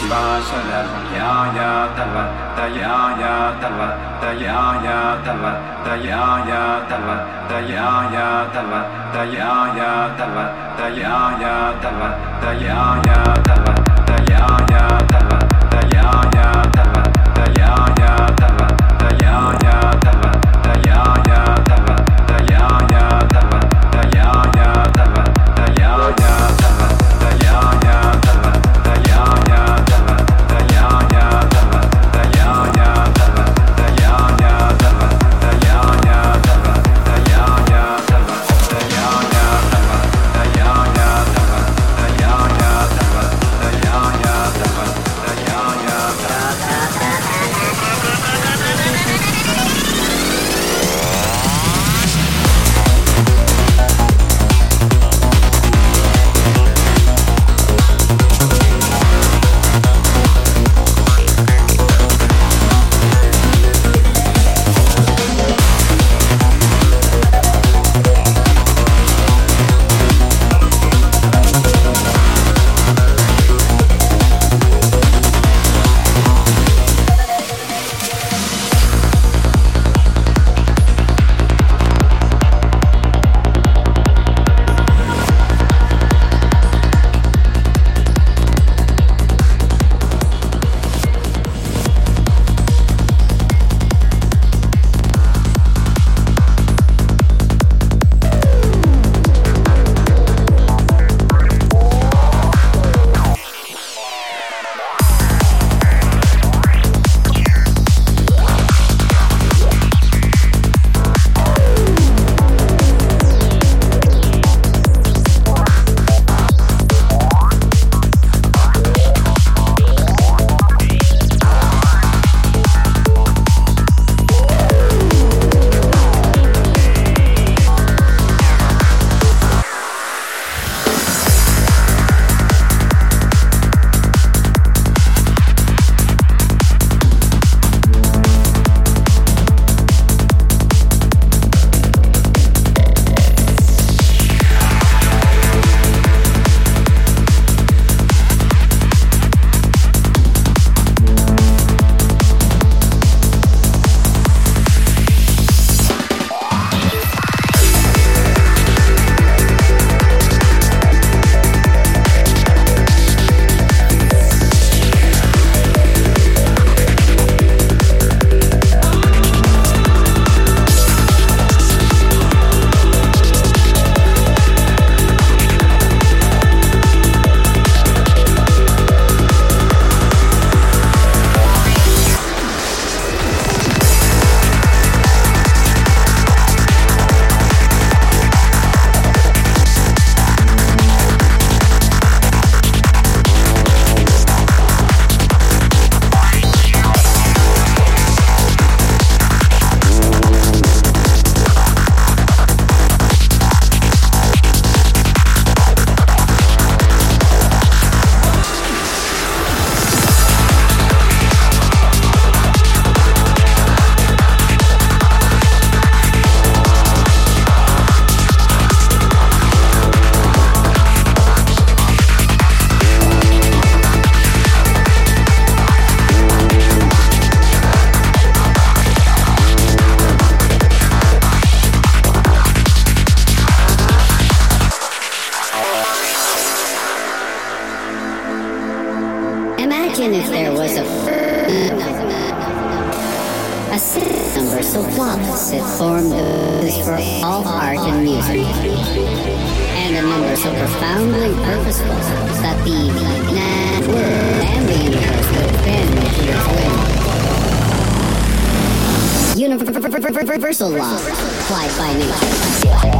शिवास्याया तव तय आया तव तय आया तव तय आया तव तय आया तव तय आया तव तय आया तव तय आया तव तय आया तव तय आया तव तया तव Imagine if there was a a sixth number so flawless it formed the for all art and music, and a number so profoundly purposeful that the natural world and the universe would bend to its whim. Universal law applied by nature.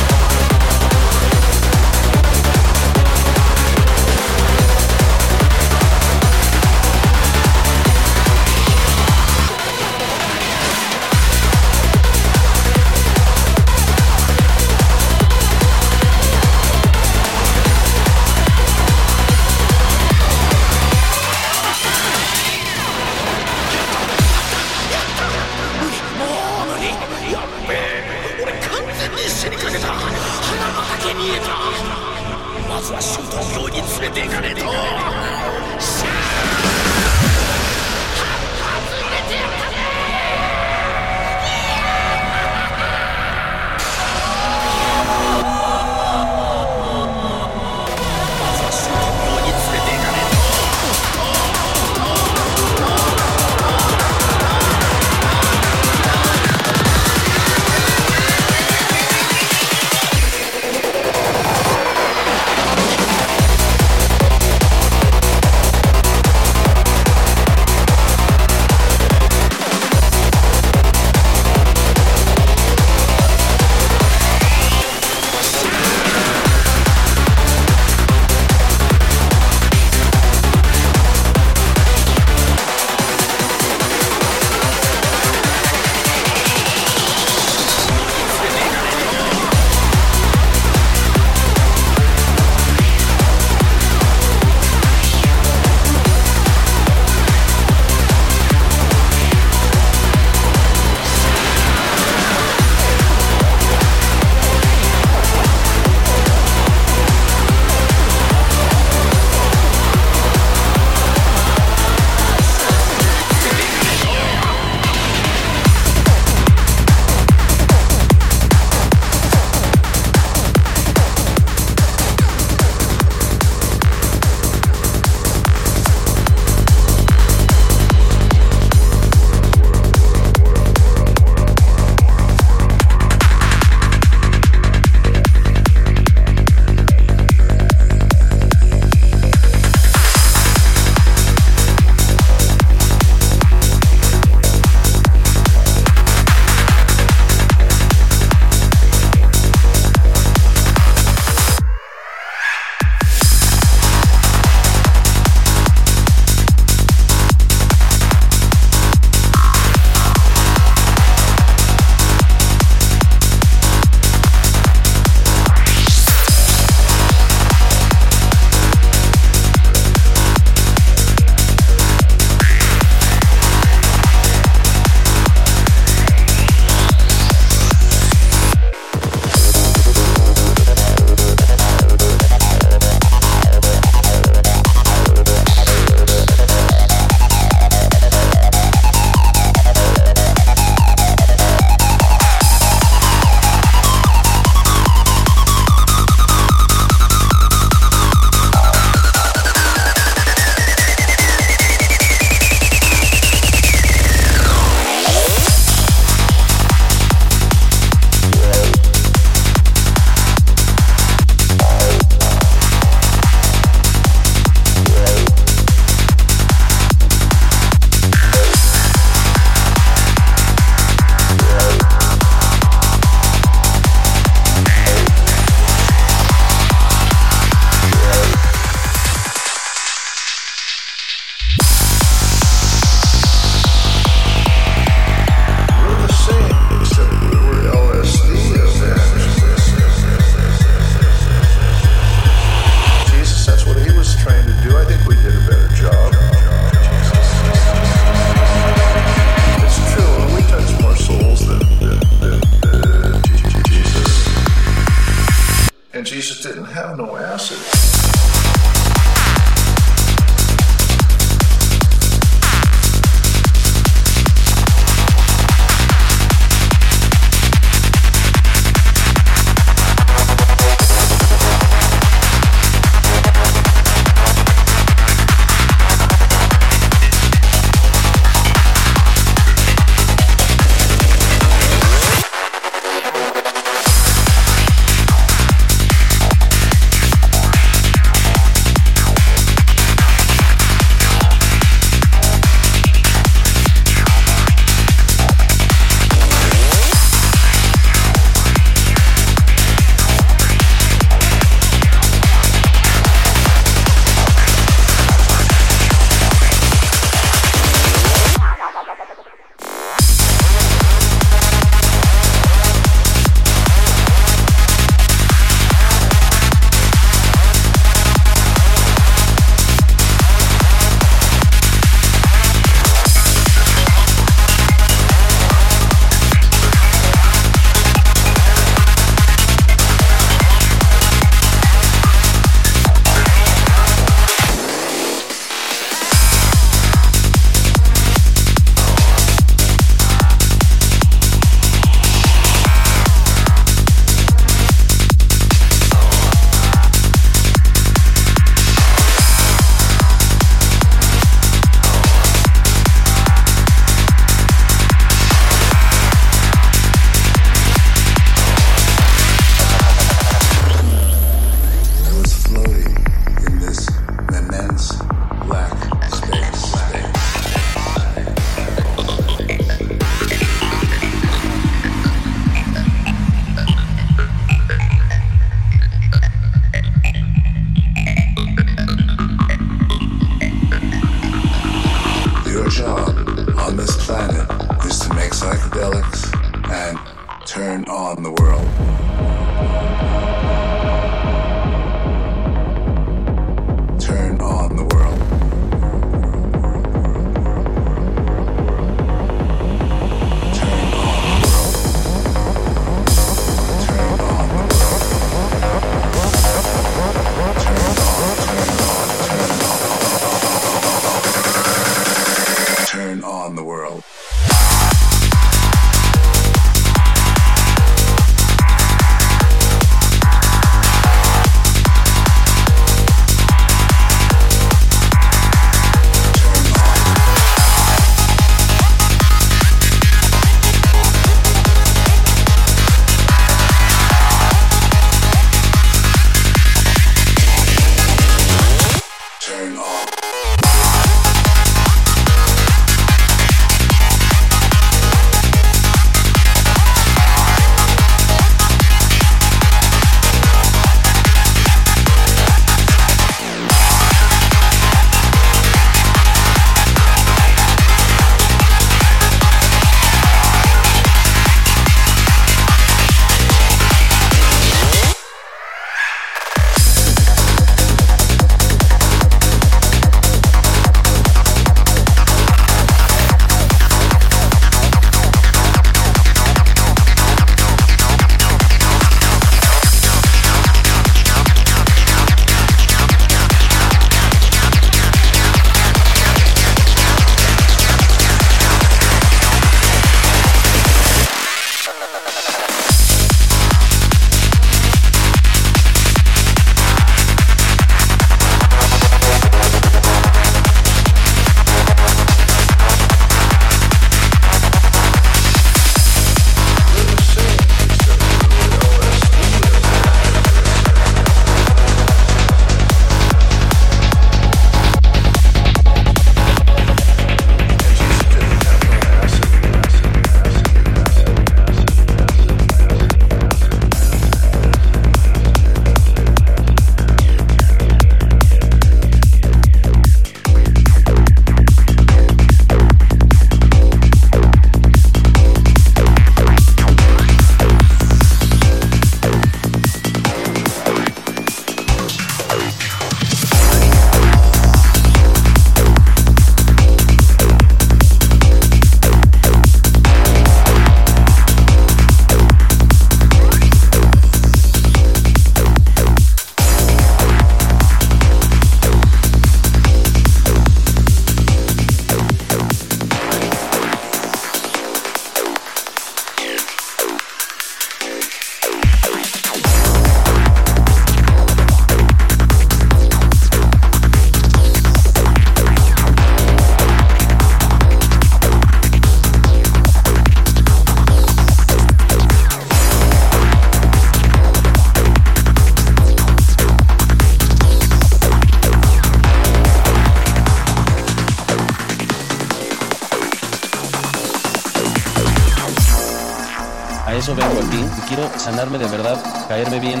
Sanarme de verdad, caerme bien,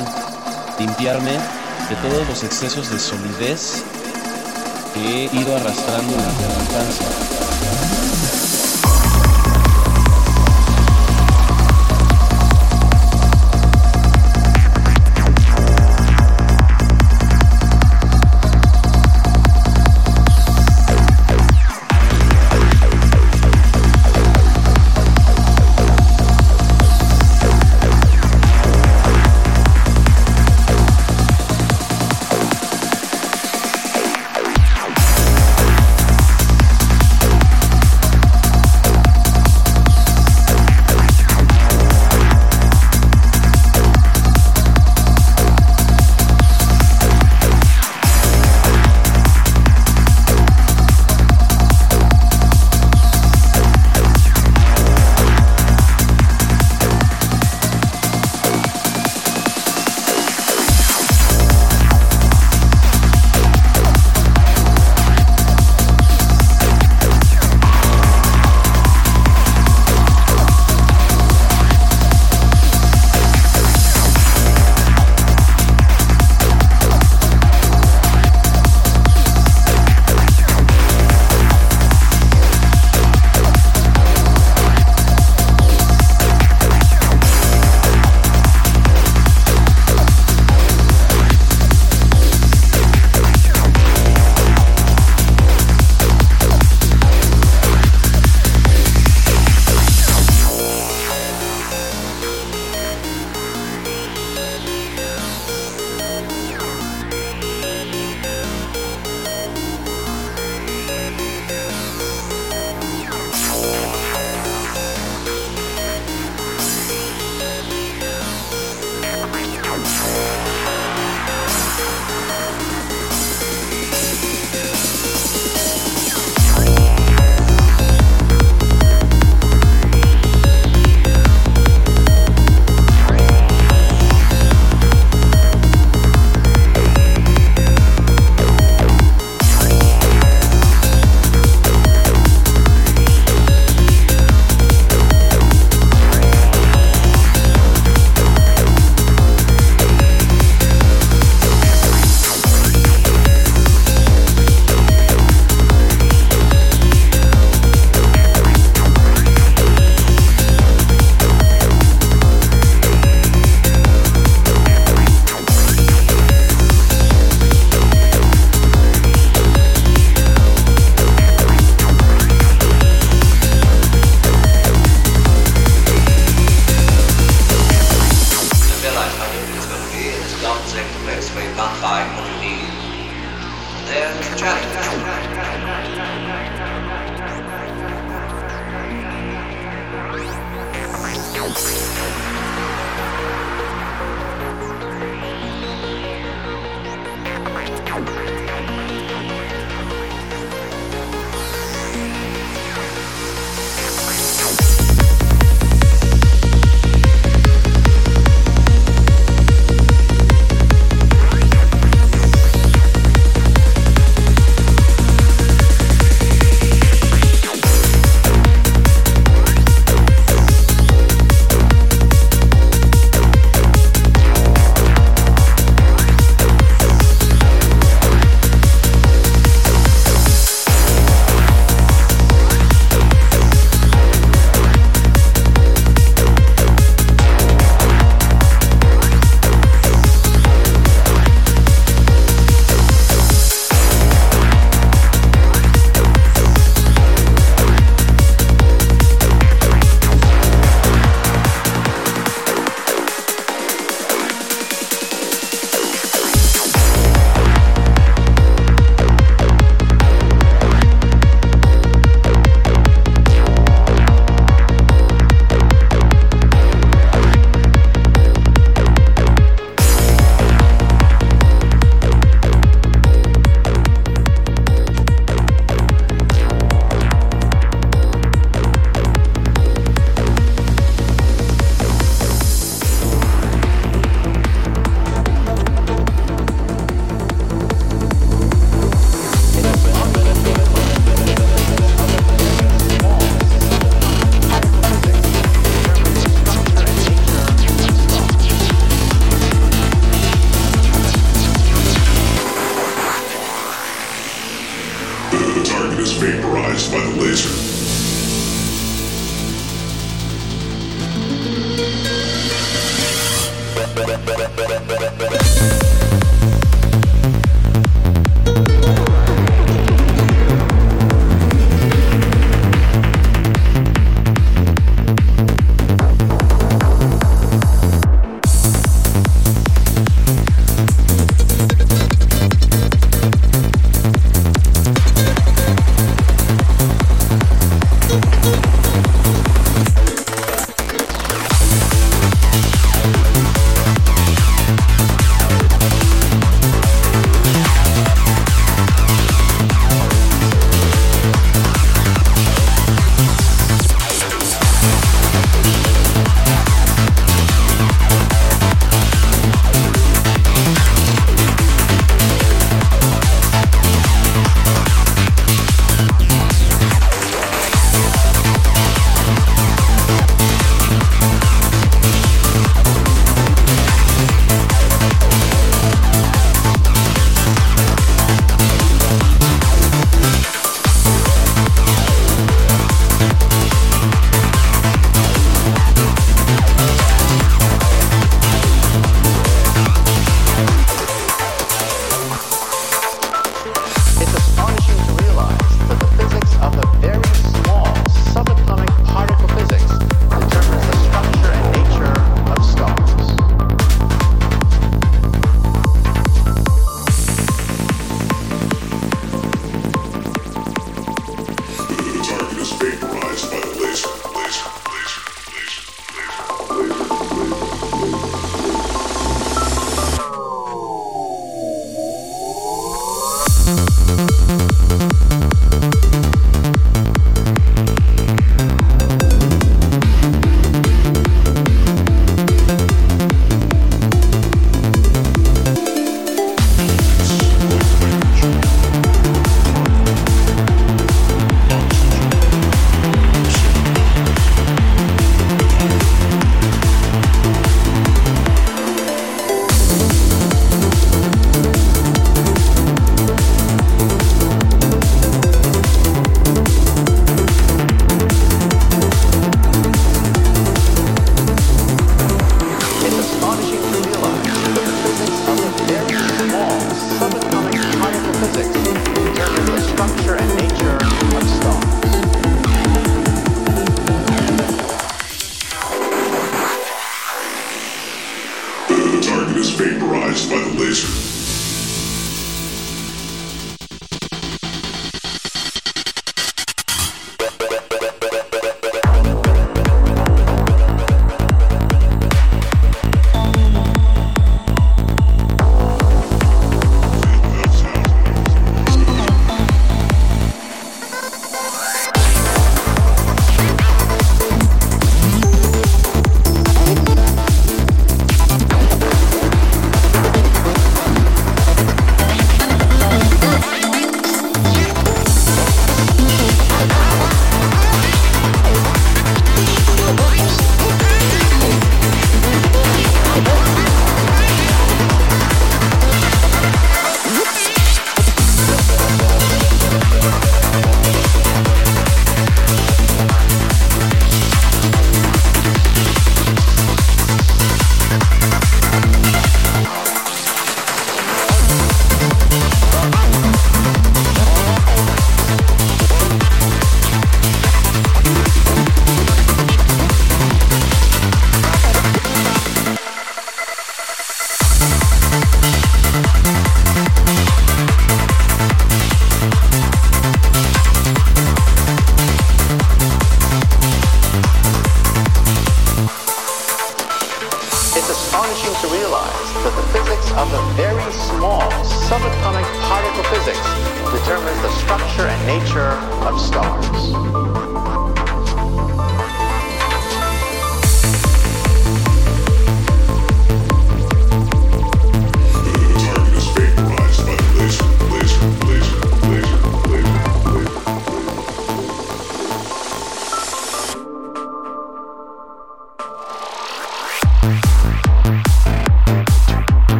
limpiarme de todos los excesos de solidez que he ido arrastrando durante la infancia.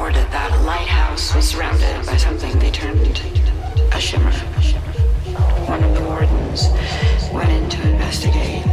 reported that a lighthouse was surrounded by something they termed a shimmer. One of the wardens went in to investigate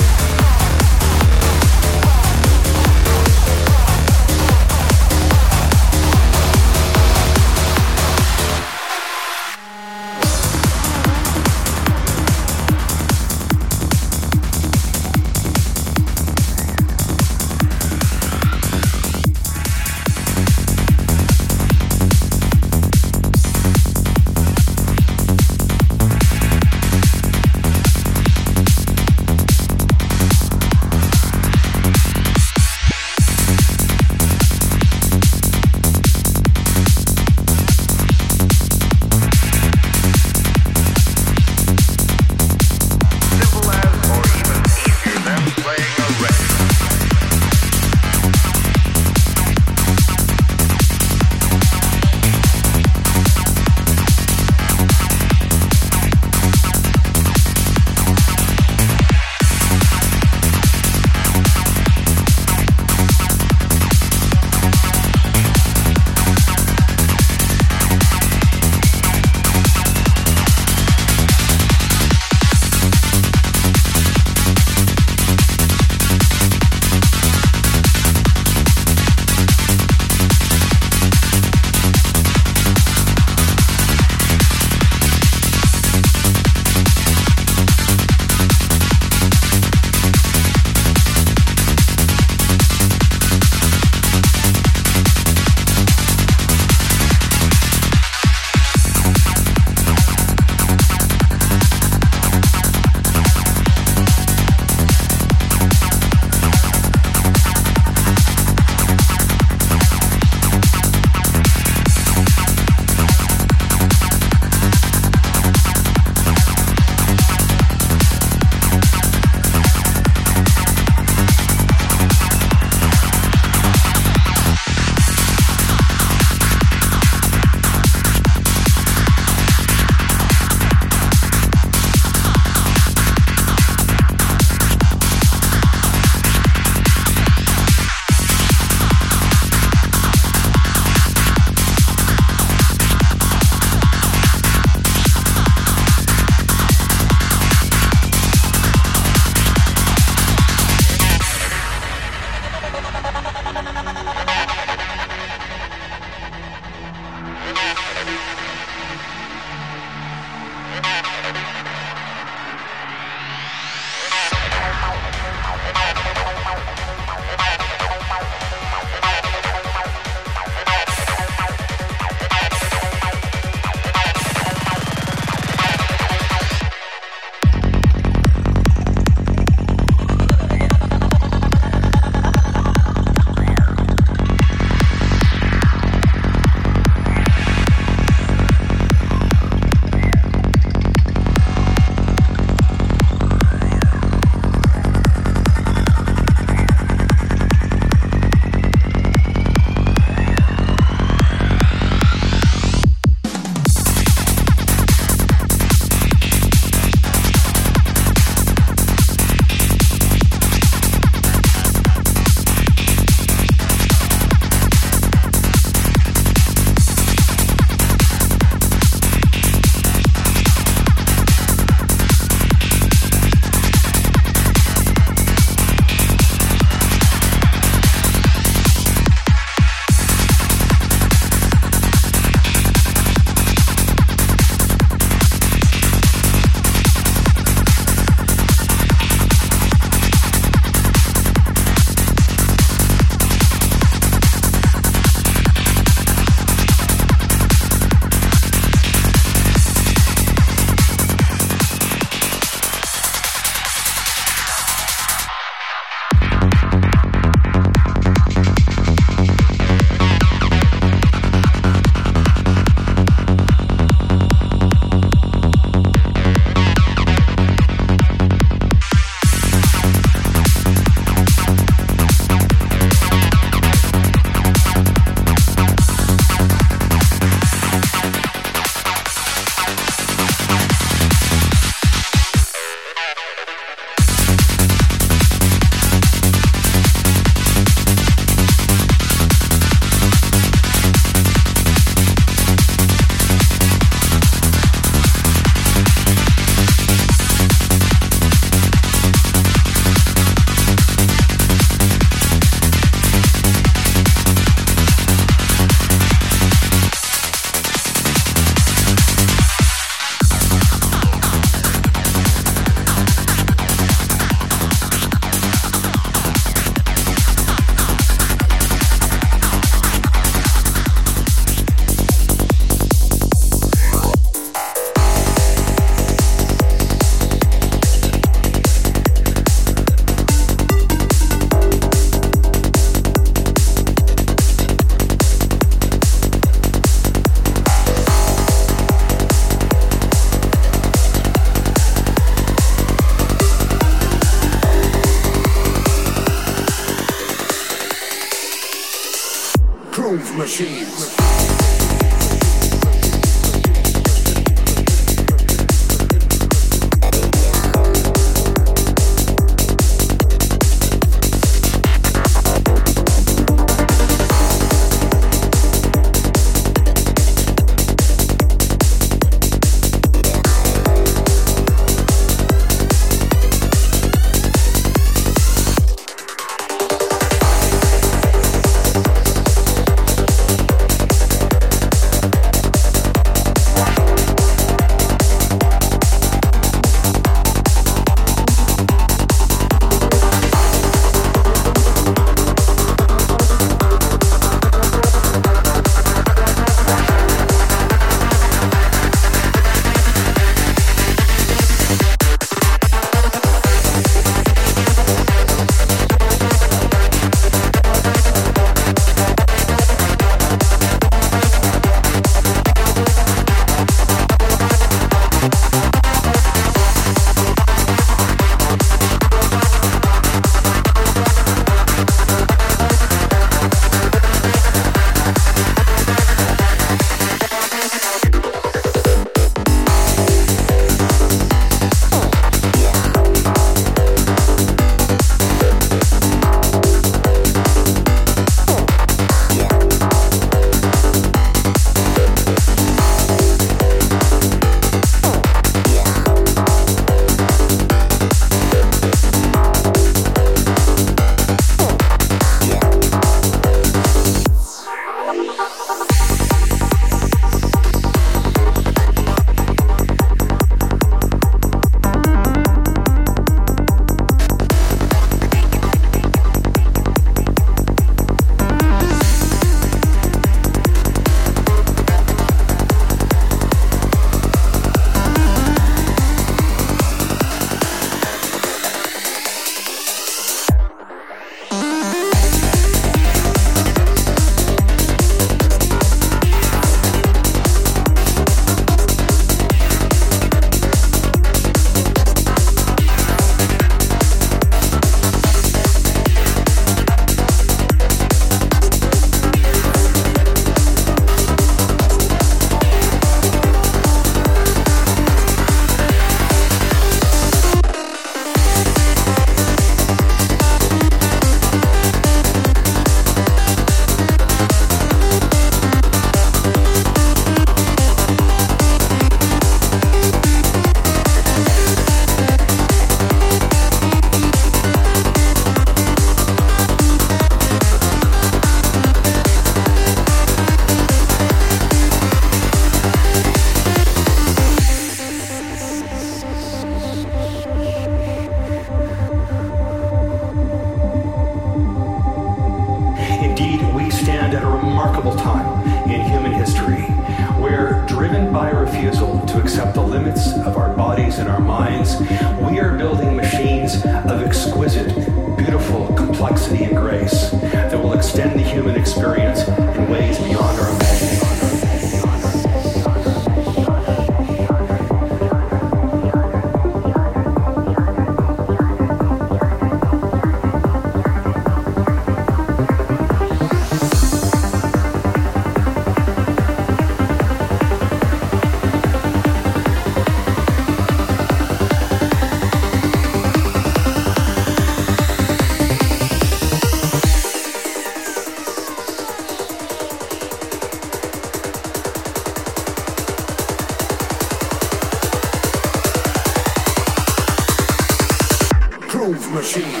machine.